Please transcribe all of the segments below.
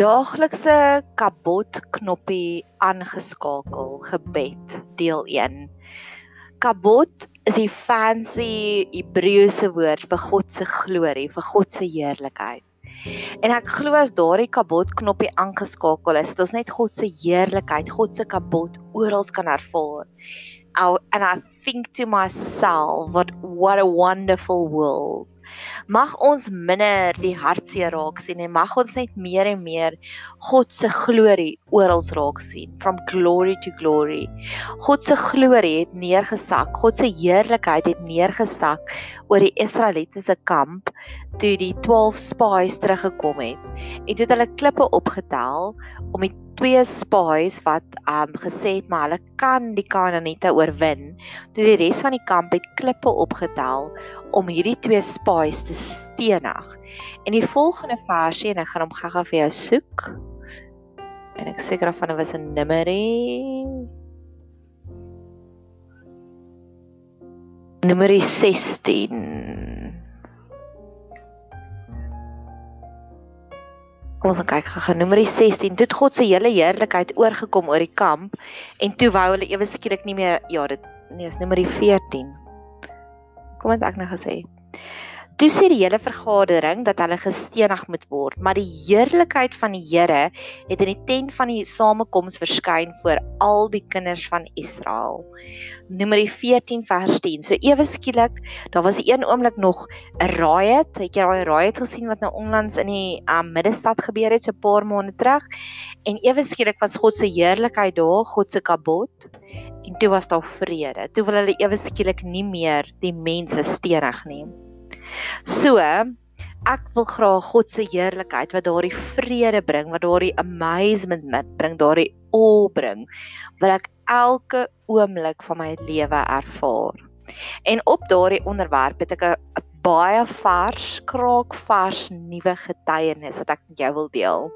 daaglikse kabot knoppie aangeskakel gebed deel 1 kabot is die fancy Hebreëse woord vir God se glorie vir God se heerlikheid. En ek glo as daardie kabot knoppie aangeskakel is dit ons net God se heerlikheid God se kabot oral kan ervaar. And i think to myself what what a wonderful world Mag ons minder die hartseer raak sien en mag ons net meer en meer God se glorie oral raak sien from glory to glory. God se glorie het neergesak, God se heerlikheid het neergesak oor die Israelitiese kamp toe die 12 spies teruggekom het. En toe het hulle klippe opgetel om die twee spies wat um gesê het maar hulle kan die Kanaaniete oorwin. Toe die res van die kamp het klippe opgetel om hierdie twee spies te stenig. En die volgende versie en ek gaan hom gou-gou vir jou soek. En ek seker of van dit was 'n nummerie. Nummerie 16. Kom ons kyk gou nommer 16. Dit God se hele heerlikheid oorgekom oor die kamp en toe wou hulle ewe skielik nie meer ja, dit nee, is nommer 14. Kom het ek nou gesê. Toe sê die hele vergadering dat hulle gestenig moet word, maar die heerlikheid van die Here het in die tent van die samekoms verskyn voor al die kinders van Israel. Numeri 14 vers 10. So ewe skielik, daar was 'n een oomblik nog 'n riot. Het jy daai riot gesien wat nou onlangs in die um, middestad gebeur het so 'n paar maande terug? En ewe skielik was God se heerlikheid daar, God se kabot. En toe was daar vrede. Toe wil hulle ewe skielik nie meer die mense stenig nie. So, ek wil graag God se heerlikheid wat daardie vrede bring, wat daardie amazement met bring, daardie awe bring, wil ek elke oomblik van my lewe ervaar. En op daardie onderwerp het ek 'n baie vars, kraakvars nuwe getuienis wat ek met jou wil deel.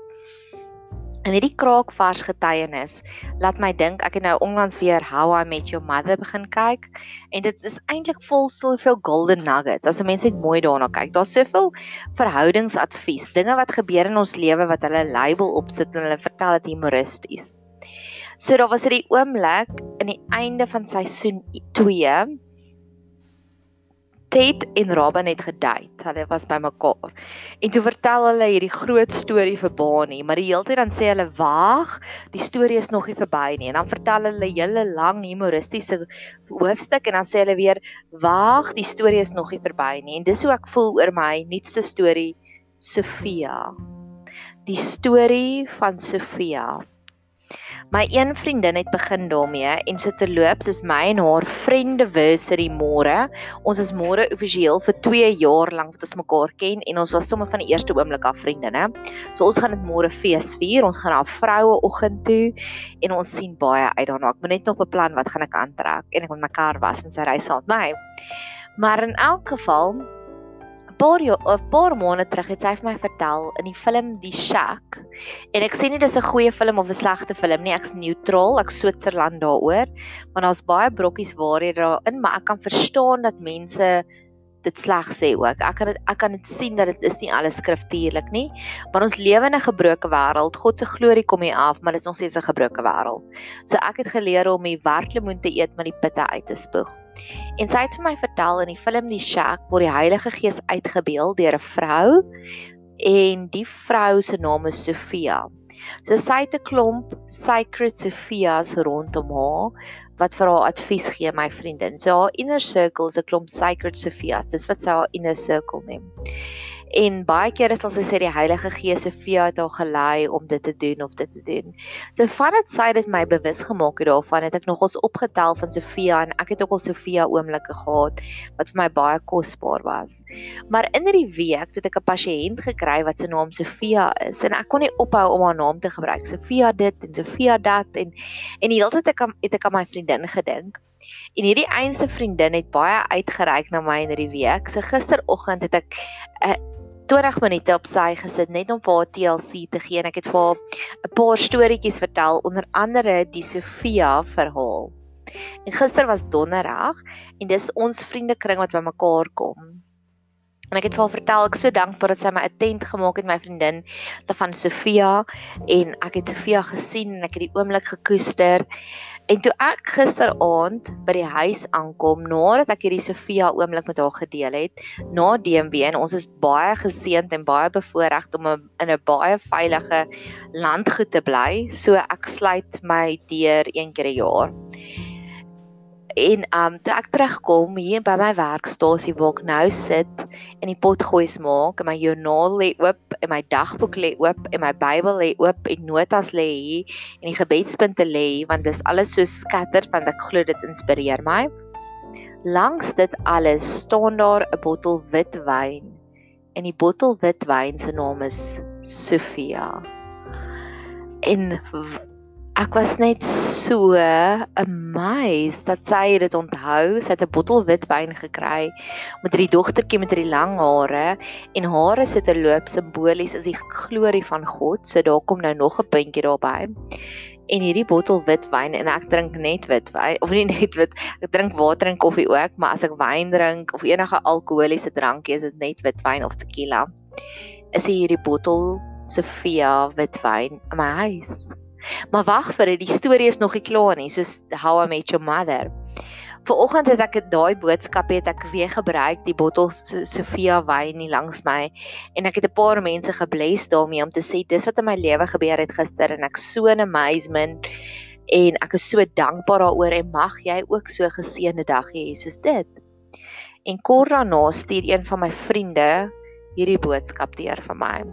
En hierdie kraakvars getuienis laat my dink ek het nou onlangs weer How I Met Your Mother begin kyk en dit is eintlik vol soveel golden nuggets. As 'n mens net mooi daarna kyk, daar's soveel verhoudingsadvies, dinge wat gebeur in ons lewe wat hulle label opsit en hulle vertel dit humoristies. So daar was hierdie oomblik in die einde van seisoen 2 Ted en Robin het gedate. Hulle was by mekaar. En toe vertel hulle hierdie groot storie vir Bonnie, maar die hele tyd dan sê hulle wag, die storie is nog nie verby nie. En dan vertel hulle hele lang humoristiese hoofstuk en dan sê hulle weer wag, die storie is nog nie verby nie. En dis hoe ek voel oor my nuutste storie, Sofia. Die storie van Sofia. My een vriendin het begin daarmee en so terloops is my en haar friendiversary môre. Ons is môre offisieel vir 2 jaar lank wat ons mekaar ken en ons was sommer van die eerste oomblik af vriendinne. So ons gaan dit môre fees vier. Ons gaan na 'n vroue oggend toe en ons sien baie uit daarna. Ek moet net nog beplan wat gaan ek aantrek en ek moet my kar was en sy ry saam met my. Maar in elk geval paar jaar of paar maande terug het sy vir my vertel in die film Die Shack. En ek sê nie dis 'n goeie film of 'n slegte film nie, ek's neutraal, ek Switserland daaroor, want daar's baie brokkies waarhede daarin, maar ek kan verstaan dat mense dit sleg sê ook. Ek kan dit ek kan dit sien dat dit is nie alles skriftuurlik nie, maar ons lewe in 'n gebroke wêreld. God se glorie kom hier af, maar dit is nog steeds 'n gebroke wêreld. So ek het geleer om die werklemoen te eet met die pitte uit te spoeg. En sy het vir my vertel in die film Die Shack word die Heilige Gees uitgebeeld deur 'n vrou en die vrou se naam is Sofia. So sy het 'n klomp sacred Sofias rondom haar wat vir haar advies gee my vriendin. So haar inner circle is 'n klomp sacred Sofias. Dis wat sy haar inner circle noem. En baie kere sal sy sê die Heilige Gees Sofia het haar gelei om dit te doen of dit te doen. So vandat sy dit my bewus gemaak het daarvan, het ek nogals opgetel van Sofia en ek het ook al Sofia oomblikke gehad wat vir my baie kosbaar was. Maar in hierdie week het ek 'n pasiënt gekry wat se naam Sofia is en ek kon nie ophou om haar naam te gebruik. Sofia dit en Sofia dat en en die hele tyd ek het ek aan my vriendin gedink. En hierdie eenste vriendin het baie uitgereik na my in hierdie week. So gisteroggend het ek 'n uh, 20 minute op sy gesit net om vir haar TLC te gee en ek het vir haar 'n paar storieetjies vertel onder andere die Sofia verhaal. En gister was donderdag en dis ons vriendekring wat bymekaar kom. En ek het vir haar vertel ek so dankbaar dat sy my 'n tent gemaak het my vriendin te van Sofia en ek het Sofia gesien en ek het die oomblik gekoester. En toe ek gisteraand by die huis aankom nadat ek hierdie Sofia oomblik met haar gedeel het, na DMB en ons is baie geseënd en baie bevoorreg om in 'n baie veilige landgoed te bly, so ek sluit my deur een keer 'n jaar. En um toe ek terugkom hier by my werkstasie waar ek nou sit en die potgoeis maak en my joernaal lê oop en my dagboek lê oop en my Bybel lê oop en notas lê hier en die gebedspunte lê want dis alles so skatter want ek glo dit inspireer my. Langs dit alles staan daar 'n bottel wit wyn en die bottel wit wyn se naam is Sofia. En ek was net so amazed dat sy dit onthou. Sy het 'n bottel wit wyn gekry met hierdie dogtertjie met hierdie lang hare en hare so te loop simbolies is die glorie van God. So daar kom nou nog 'n puntjie daarbey. En hierdie bottel wit wyn en ek drink net wit wyn of nie net wit ek drink water en koffie ook, maar as ek wyn drink of enige alkoholiese drankie is dit net wit wyn of tequila. Is hierdie bottel Sofia witwyn in my huis. Maar wag vir dit, die storie is nog nie klaar nie, soos How I Met Your Mother. Vanoggend het ek daai boodskap het ek weer gebruik die bottel Sofia wyn hier langs my en ek het 'n paar mense gebless daarmee om te sê dis wat in my lewe gebeur het gister en ek so 'n amazement en ek is so dankbaar daaroor en mag jy ook so geseënde dag hê soos dit. En kort daarna stuur een van my vriende hierdie boodskap deur vir my.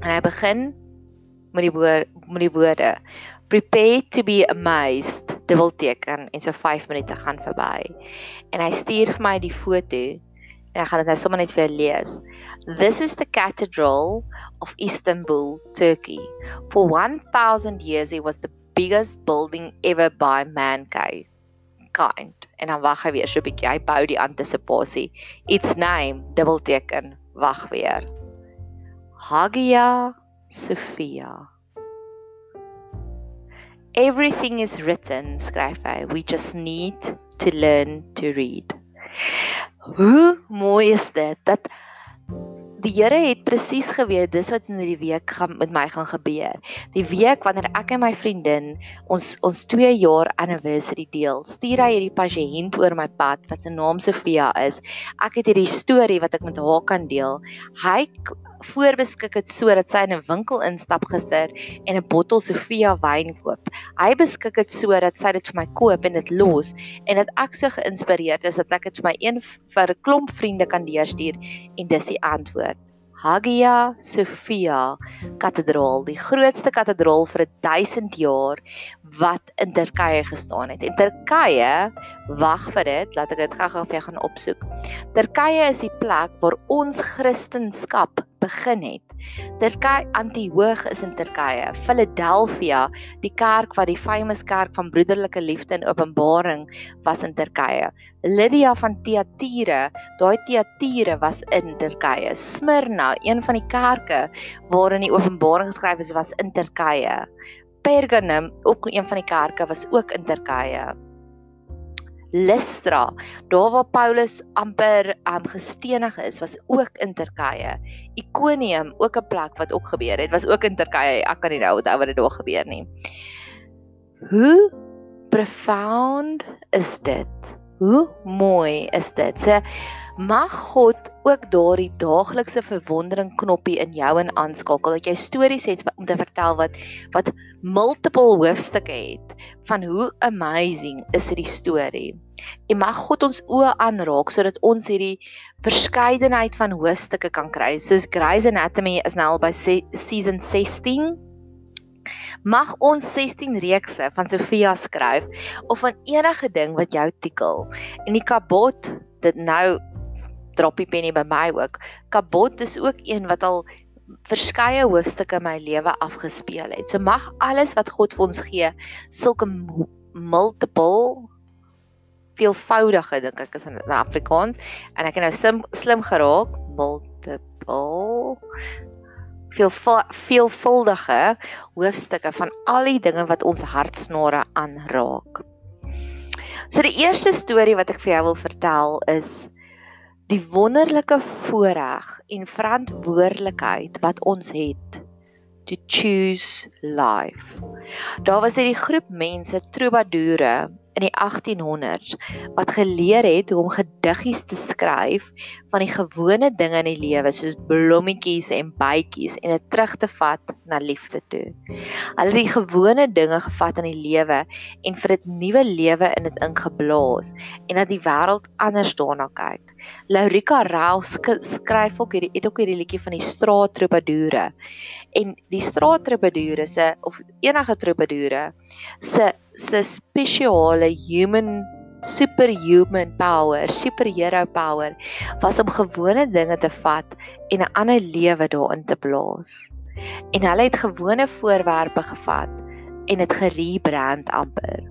En hy begin met die woord met die woorde prepare to be amazed dubbel teken en so 5 minute gaan verby en hy stuur vir my die foto en ek gaan dit nou sommer net vir jou lees. This is the cathedral of istanbul turkey. For 1000 years it was the biggest building ever by mankind. Kind en dan wag hy weer so 'n bietjie. Hy bou die antisipasie. Its name dubbel teken wag weer. Hagia Sophia. Everything is written, skryf hy. We just need to learn to read. Hoe mooi is dit dat die Here het presies geweet dis wat in hierdie week gaan met my gaan gebeur. Die week wanneer ek en my vriendin ons ons 2 jaar anniversary deel, stuur hy hierdie pasiënt oor my pad wat se naam Sofia is. Ek het hierdie storie wat ek met haar kan deel. Hy voorbeskik het sodat sy in 'n winkel instap gister en 'n bottel Sofia wyn koop. Hy beskik dit sodat sy dit vir my koop en dit los en dat ek so geïnspireerd is dat ek dit vir my een vir 'n klomp vriende kan deurstuur en dis die antwoord. Hagia Sophia Kathedraal, die grootste kathedraal vir 1000 jaar wat in Turkye gestaan het. En Turkye, wag vir dit, laat ek dit gou-gou vir jou gaan opsoek. Turkye is die plek waar ons Christendom begin het. Turkye Antioch is in Turkye. Philadelphia, die kerk wat die famous kerk van broederlike liefde en openbaring was in Turkye. Lydia van Thyatira, daai Thyatira was in Turkye. Smyrna, een van die kerke waarin die openbaring geskryf is, was in Turkye. Pergamum, ook een van die kerke was ook in Turkye. Lystra, daar waar Paulus amper um, gestenig is, was ook in Turkye. Iconium, ook 'n plek wat ook gebeur het, was ook in Turkye. Ek kan nie nou onthou wat dit daar gebeur nie. Hoe profound is dit? Hoe mooi is dit? So mag God ook daardie daaglikse verwondering knoppie in jou in aanskakel dat jy stories het om te vertel wat wat multiple hoofstukke het van hoe amazing is hierdie storie. En mag God ons oë aanraak sodat ons hierdie verskeidenheid van hoofstukke kan kry. Soos Grey's Anatomy is nou al by se season 16. Mag ons 16 reekse van Sofia skryf of van enige ding wat jou tikkel. En die kabot dit nou droppie penny by my ook. Kabot is ook een wat al verskeie hoofstukke in my lewe afgespeel het. So mag alles wat God vir ons gee, sulke multiple veelvoudige dink ek is in Afrikaans en ek het nou sim, slim geraak multiple veel veelvuldige hoofstukke van al die dinge wat ons hartsnare aanraak. So die eerste storie wat ek vir jou wil vertel is die wonderlike voorreg en verantwoordelikheid wat ons het to choose life. Daar was hierdie groep mense, troubadoure in die 1800s wat geleer het hoe om gediggies te skryf van die gewone dinge in die lewe soos blommetjies en bytjies en dit terug te vat na liefde toe. Hulle het die gewone dinge gevat in die lewe en vir dit nuwe lewe in dit ingeblaas en dat die wêreld anders daarna kyk. Laurika Rao skryf ook hierdie het ook hierdie liedjie van die straat troubadoure en die straat troubadoure se of enige troubadoure se se spesiale human superhuman power, superhero power was om gewone dinge te vat en 'n ander lewe daarin te blaas. En hulle het gewone voorwerpe gevat en dit gerebrand amper.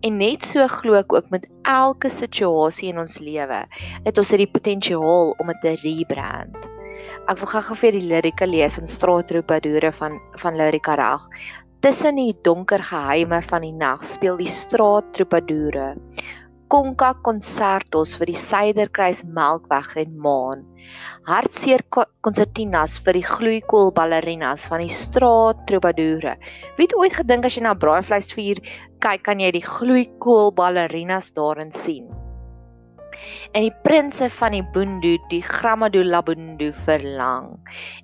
En net so glo ek ook met elke situasie in ons lewe, het ons hierdie potensiaal om dit te rebrand. Ek wil gou-gou vir die lirika lees van Straatroepadoere van van Lirika Rag. Tussen die donker geheime van die nag speel die straat troubadoure. Konka konsertos vir die Suiderkruis Melkweg en Maan. Hartseer konsertinas vir die gloeikool ballerinas van die straat troubadoure. Wie het ooit gedink as jy na braaivleisvuur kyk kan jy die gloeikool ballerinas daarin sien? En die prinse van die Boondu die Gramado Labundu verlang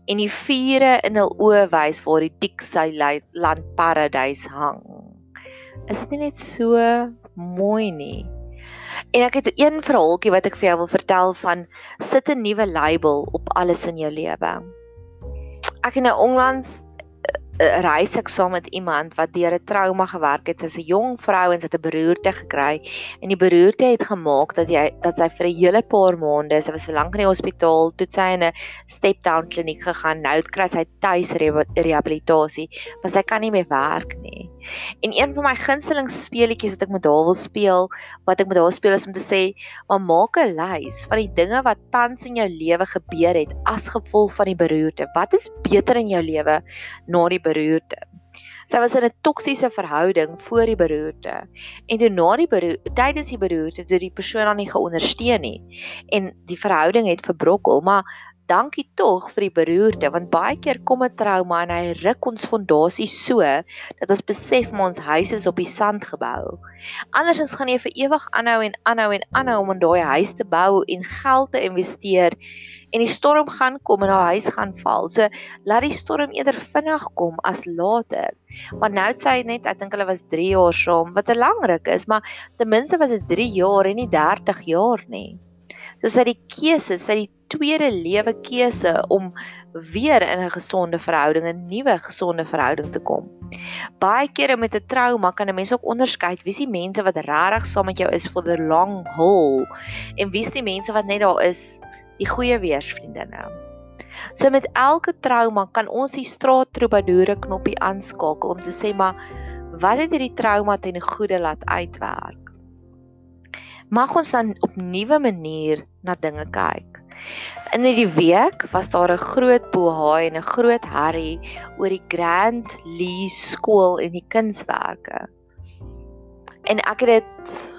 en die vure in hul oë wys waar die Diksy land paradys hang. Is dit nie net so mooi nie? En ek het een verhaaltjie wat ek vir jou wil vertel van sit 'n nuwe label op alles in jou lewe. Ek het nou onlangs reis ek saam met iemand wat deur 'n trauma gewerk het. Sy's 'n jong vrou en sy het 'n beroerte gekry en die beroerte het gemaak dat jy dat sy vir 'n hele paar maande, sy was vir lank in die hospitaal, toe sy in 'n step down kliniek gegaan. Nou kry sy tuis rehabilitasie, maar sy kan nie meer werk nie. En een van my gunsteling speletjies wat ek met haar wil speel, wat ek met haar speel is om te sê, "Maar maak 'n lys van die dinge wat tans in jou lewe gebeur het as gevolg van die beroerte. Wat is beter in jou lewe na die beroerte. Sy was in 'n toksiese verhouding voor die beroerte en toe na die beroerte, tydens die beroerte, het die persoon haar nie geondersteun nie en die verhouding het verbrokkel, maar dankie tog vir die beroerte want baie keer kom 'n trauma en hy ruk ons fondasie so dat ons besef maar ons huis is op die sand gebou. Andersins gaan jy vir ewig aanhou en aanhou en aanhou om in daai huis te bou en geld te investeer en die storm gaan kom en haar huis gaan val. So laat die storm eerder vinnig kom as later. Maar nou sê hy net ek dink hulle was 3 jaar saam, wat 'n lang ruk is, maar ten minste was dit 3 jaar en nie 30 jaar nie. So sy die keuse, sy die tweede lewe keuse om weer in 'n gesonde verhouding, 'n nuwe gesonde verhouding te kom. Baie kere met 'n trauma kan 'n mens ook onderskei wie se mense wat regtig saam met jou is for the long haul en wie se mense wat net daar is die goeie weersvriendinne. So met elke trauma kan ons die straat troubadoure knoppie aanskakel om te sê maar wat het hierdie trauma ten goeie laat uitwerk? Mag ons dan op nuwe manier na dinge kyk. In hierdie week was daar 'n groot bohaai en 'n groot herrie oor die Grand Lee skool en die kunswerke. En ek het dit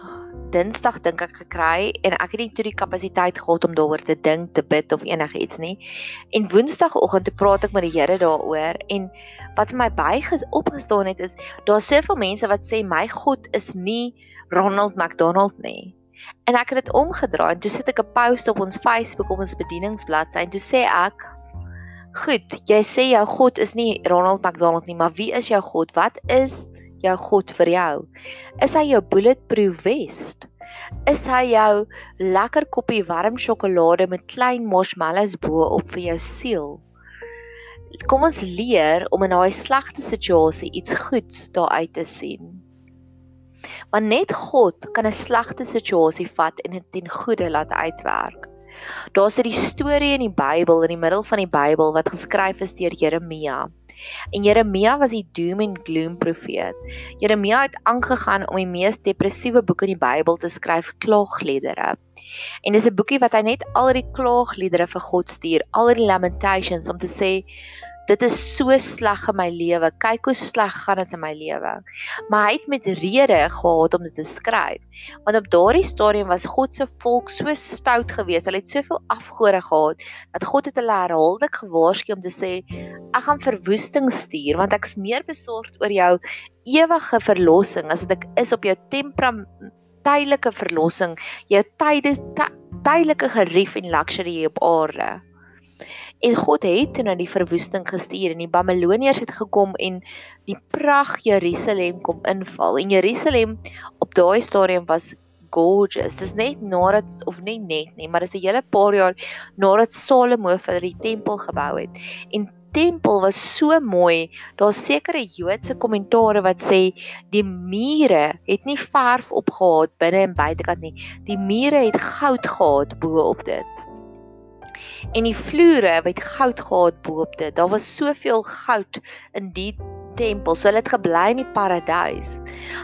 Dinsdag dink ek gekry en ek het nie toe die kapasiteit gehad om daaroor te dink, te bid of enigiets nie. En Woensdagoggend te praat ek met die Here daaroor en wat vir my byges opgestaan het is daar's soveel mense wat sê my God is nie Ronald McDonald nie. En ek het dit omgedraai en toe sit ek 'n post op ons Facebook op ons bedieningsbladsy en toe sê ek Goed, jy sê jou God is nie Ronald McDonald nie, maar wie is jou God? Wat is jou God vir jou? Is hy jou bulletproof vest? Is hy jou lekker koppie warm sjokolade met klein marshmallows bo-op vir jou siel? Kom ons leer om in daai slegte situasie iets goeds daaruit te sien. Want net God kan 'n slegte situasie vat en dit ten goeie laat uitwerk. Daar's 'n storie in die Bybel in die middel van die Bybel wat geskryf is deur Jeremia. En Jeremia was die doom and gloom profeet. Jeremia het aangegaan om die mees depressiewe boek in die Bybel te skryf, klaagliedere. En dis 'n boekie wat hy net al die klaagliedere vir God stuur, al die lamentations om te sê dit is so sleg in my lewe. Kyk hoe sleg gaan dit in my lewe. Maar hy het met rede gehad om dit te skryf. Want op daardie stadium was God se volk so stout geweest. Hulle het soveel afgode gehad dat God het hulle herhaaldelik gewaarsku om te sê ek gaan verwoesting stuur want ek's meer besorgd oor jou ewige verlossing as wat ek is op jou tydelike verlossing, jou tydelike tydelike gerief en luxury hier op aarde. En God het toe na die verwoesting gestuur en die Babiloniërs het gekom en die prag Jerusalem kom inval. En Jerusalem op daai stadium was gorgeous. Dis net nadat of nie net nie, maar dis 'n hele paar jaar nadat Salomo vir die tempel gebou het. En tempel was so mooi. Daar's sekere Joodse kommentare wat sê die mure het nie verf opgehad binne en buitekant nie. Die mure het goud gehad bo op dit en die vloere het goud gehad bo-op dit. Daar was soveel goud in die tempel. So hulle het gebly in die paradys.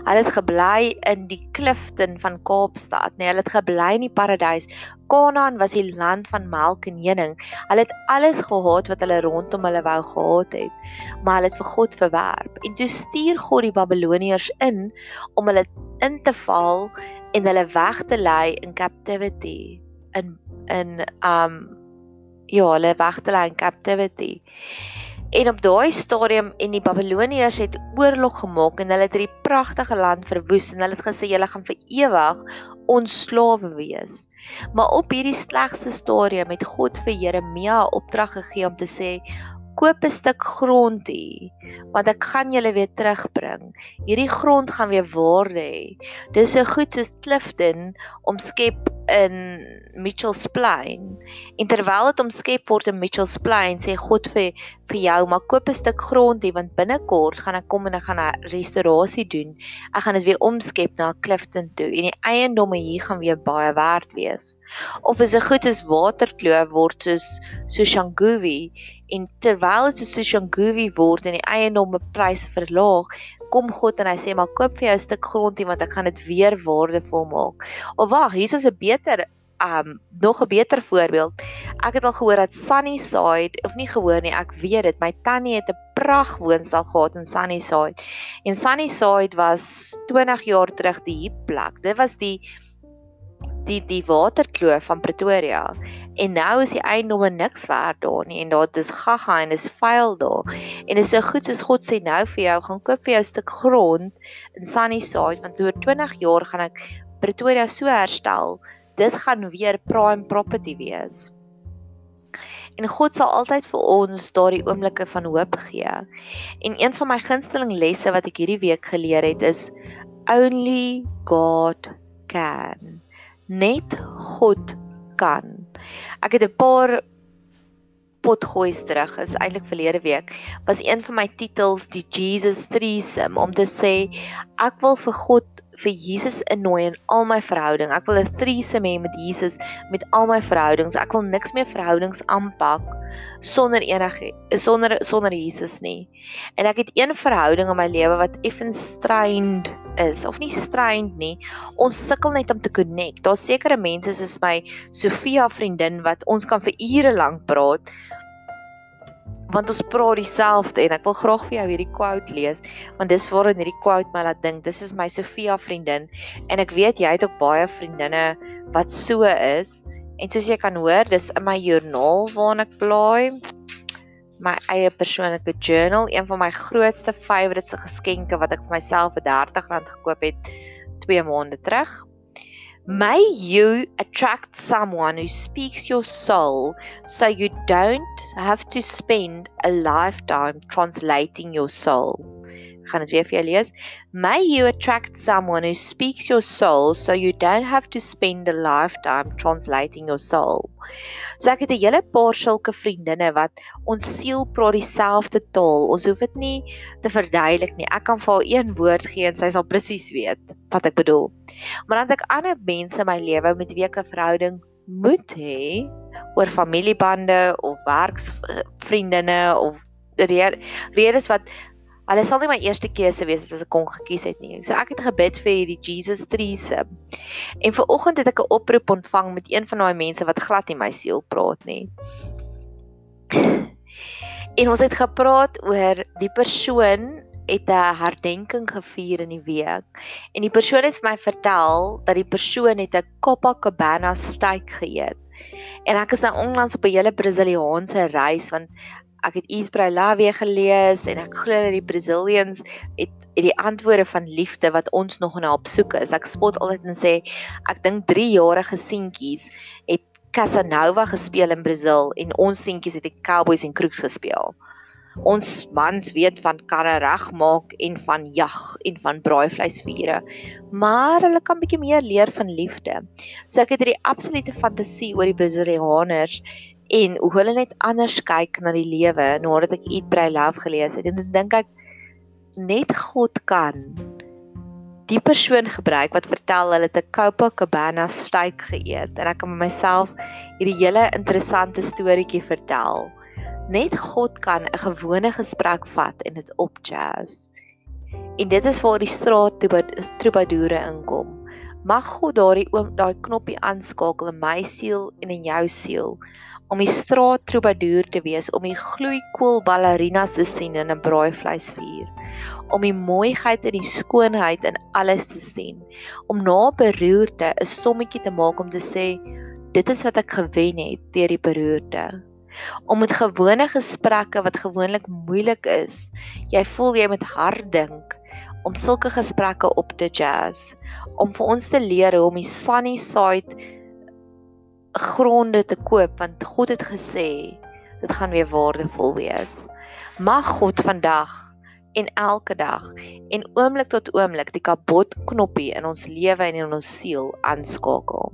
Hulle het gebly in die klifte van Kaapstad, nee, hulle het gebly in die paradys. Kanaan was die land van melk en honing. Hulle het alles gehad wat hulle rondom hulle wou gehad het, maar hulle het vir God verwerp. En toe stuur God die Babiloniërs in om hulle in te val en hulle weg te lei in captivity in in um ja, hulle weg te lê in captivity. En op daai stadium en die Babiloniërs het oorlog gemaak en hulle het hierdie pragtige land verwoes en hulle het gesê julle gaan vir ewig ons slawe wees. Maar op hierdie slegste stadium het God vir Jeremia opdrag gegee om te sê koop 'n stuk grond hier want ek gaan julle weer terugbring. Hierdie grond gaan weer waarde hê. Dis so goed soos Clifton omskep in Mitchells Plain. En terwyl dit omskep word in Mitchells Plain, sê God vir vir jou, maar koop 'n stuk grond hier want binnekort gaan ek kom en ek gaan 'n restaurasie doen. Ek gaan dit weer omskep na Clifton toe en die eiendomme hier gaan weer baie werd wees. Of is dit goed as waterkloof word soos Soshanguve en terwyl dit so Soshanguve word en die eiendomme pryse verlaag, kom God en hy sê maar koop vir jou 'n stuk grond hier want ek gaan dit weer waardevol maak. Of wag, hier is 'n beter um nog 'n beter voorbeeld. Ek het al gehoor dat Sunnyside of nie gehoor nie, ek weet dit. My tannie het 'n prag woonstel gehad in Sunnyside. En Sunnyside was 20 jaar terug die hip plek. Dit was die die die waterkloof van Pretoria. En nou is die eiendomme niks werd daar nie en daar is gaga en is vuil daar. En is so goed soos God sê nou vir jou gaan koop vir jou 'n stuk grond in Sunnyside want oor 20 jaar gaan ek Pretoria so herstel. Dit gaan weer prime property wees. En God sal altyd vir ons daardie oomblikke van hoop gee. En een van my gunsteling lesse wat ek hierdie week geleer het is only God can net God kan. Ek het 'n paar potgoeis terug, is eintlik verlede week, was een van my titels die Jesus threesome om te sê ek wil vir God vir Jesus innooi in al my verhouding. Ek wil 'n threesome hê met Jesus met al my verhoudings. Ek wil niks meer verhoudings aanpak sonder enige sonder sonder Jesus nie. En ek het een verhouding in my lewe wat effens strained is of nie strained nie. Ons sukkel net om te connect. Daar's sekere mense soos my Sofia vriendin wat ons kan vir ure lank praat want ons praat dieselfde en ek wil graag vir jou hierdie quote lees want dis waarin hierdie quote my laat dink. Dis is my Sofia vriendin en ek weet jy het ook baie vriendinne wat so is en soos jy kan hoor, dis in my joernaal waarna ek blaai my eie persoonlike journal, een van my grootste favourite geskenke wat ek vir myself vir R30 gekoop het 2 maande terug. May you attract someone who speaks your soul so you don't have to spend a lifetime translating your soul. Ek gaan dit weer vir jou lees. May you attract someone who speaks your soul so you don't have to spend a lifetime translating your soul. So ek het 'n hele paar sulke vriendinne wat ons siel praat dieselfde taal. Ons hoef dit nie te verduidelik nie. Ek kan vir haar een woord gee en sy sal presies weet wat ek bedoel. Maar dan het ek ander mense in my lewe met wie ek 'n verhouding moet hê oor familiebande of werksvriendinne of redes wat Hulle sal nie my eerste keuse wees as ek kon gekies het nie. So ek het gebid vir hierdie Jesus threesome. En ver oggend het ek 'n oproep ontvang met een van daai mense wat glad nie my siel praat nie. En ons het gepraat oor die persoon het 'n herdenking gevier in die week en die persoon het vir my vertel dat die persoon het 'n Copacabana steak geëet. En ek is nou onlangs op 'n hele Brasiliaanse reis want ek het Eastbray Love gelees en ek glo dat die Brazilians het het die antwoorde van liefde wat ons nog na op soek is. Ek spot altyd en sê ek dink 3 jarige seentjies het Casanova gespeel in Brazil en ons seentjies het die Cowboys en Crooks gespeel. Ons mans weet van karre regmaak en van jag en van braaivleisvure, maar hulle kan bietjie meer leer van liefde. So ek het hierdie absolute fantasie oor die Brazilianers en hoe hulle net anders kyk na die lewe nadat ek Eat Pray Love gelees het. En dan dink ek net God kan die persoon gebruik wat vertel hulle 'n Copacabana steak geëet en ek kan myself hierdie hele interessante storieetjie vertel. Net God kan 'n gewone gesprek vat en dit op jazz. En dit is waar die straat troubadoure inkom. Mag God daardie oom daai knoppie aanskakel in my siel en in jou siel om die straat troubadour te wees, om die gloeikool ballerinas te sien in 'n braaivleisvuur om die mooiheid en die skoonheid in alles te sien, om na beroerte 'n sommetjie te maak om te sê dit is wat ek gewen het deur die beroerte. Om met gewone gesprekke wat gewoonlik moeilik is, jy voel jy moet hard dink om sulke gesprekke op te jazz, om vir ons te leer hoe om die sunny side gronde te koop want God het gesê dit gaan weer waardevol wees. Mag God vandag en elke dag en oomblik tot oomblik die kapot knoppie in ons lewe en in ons siel aanskakel.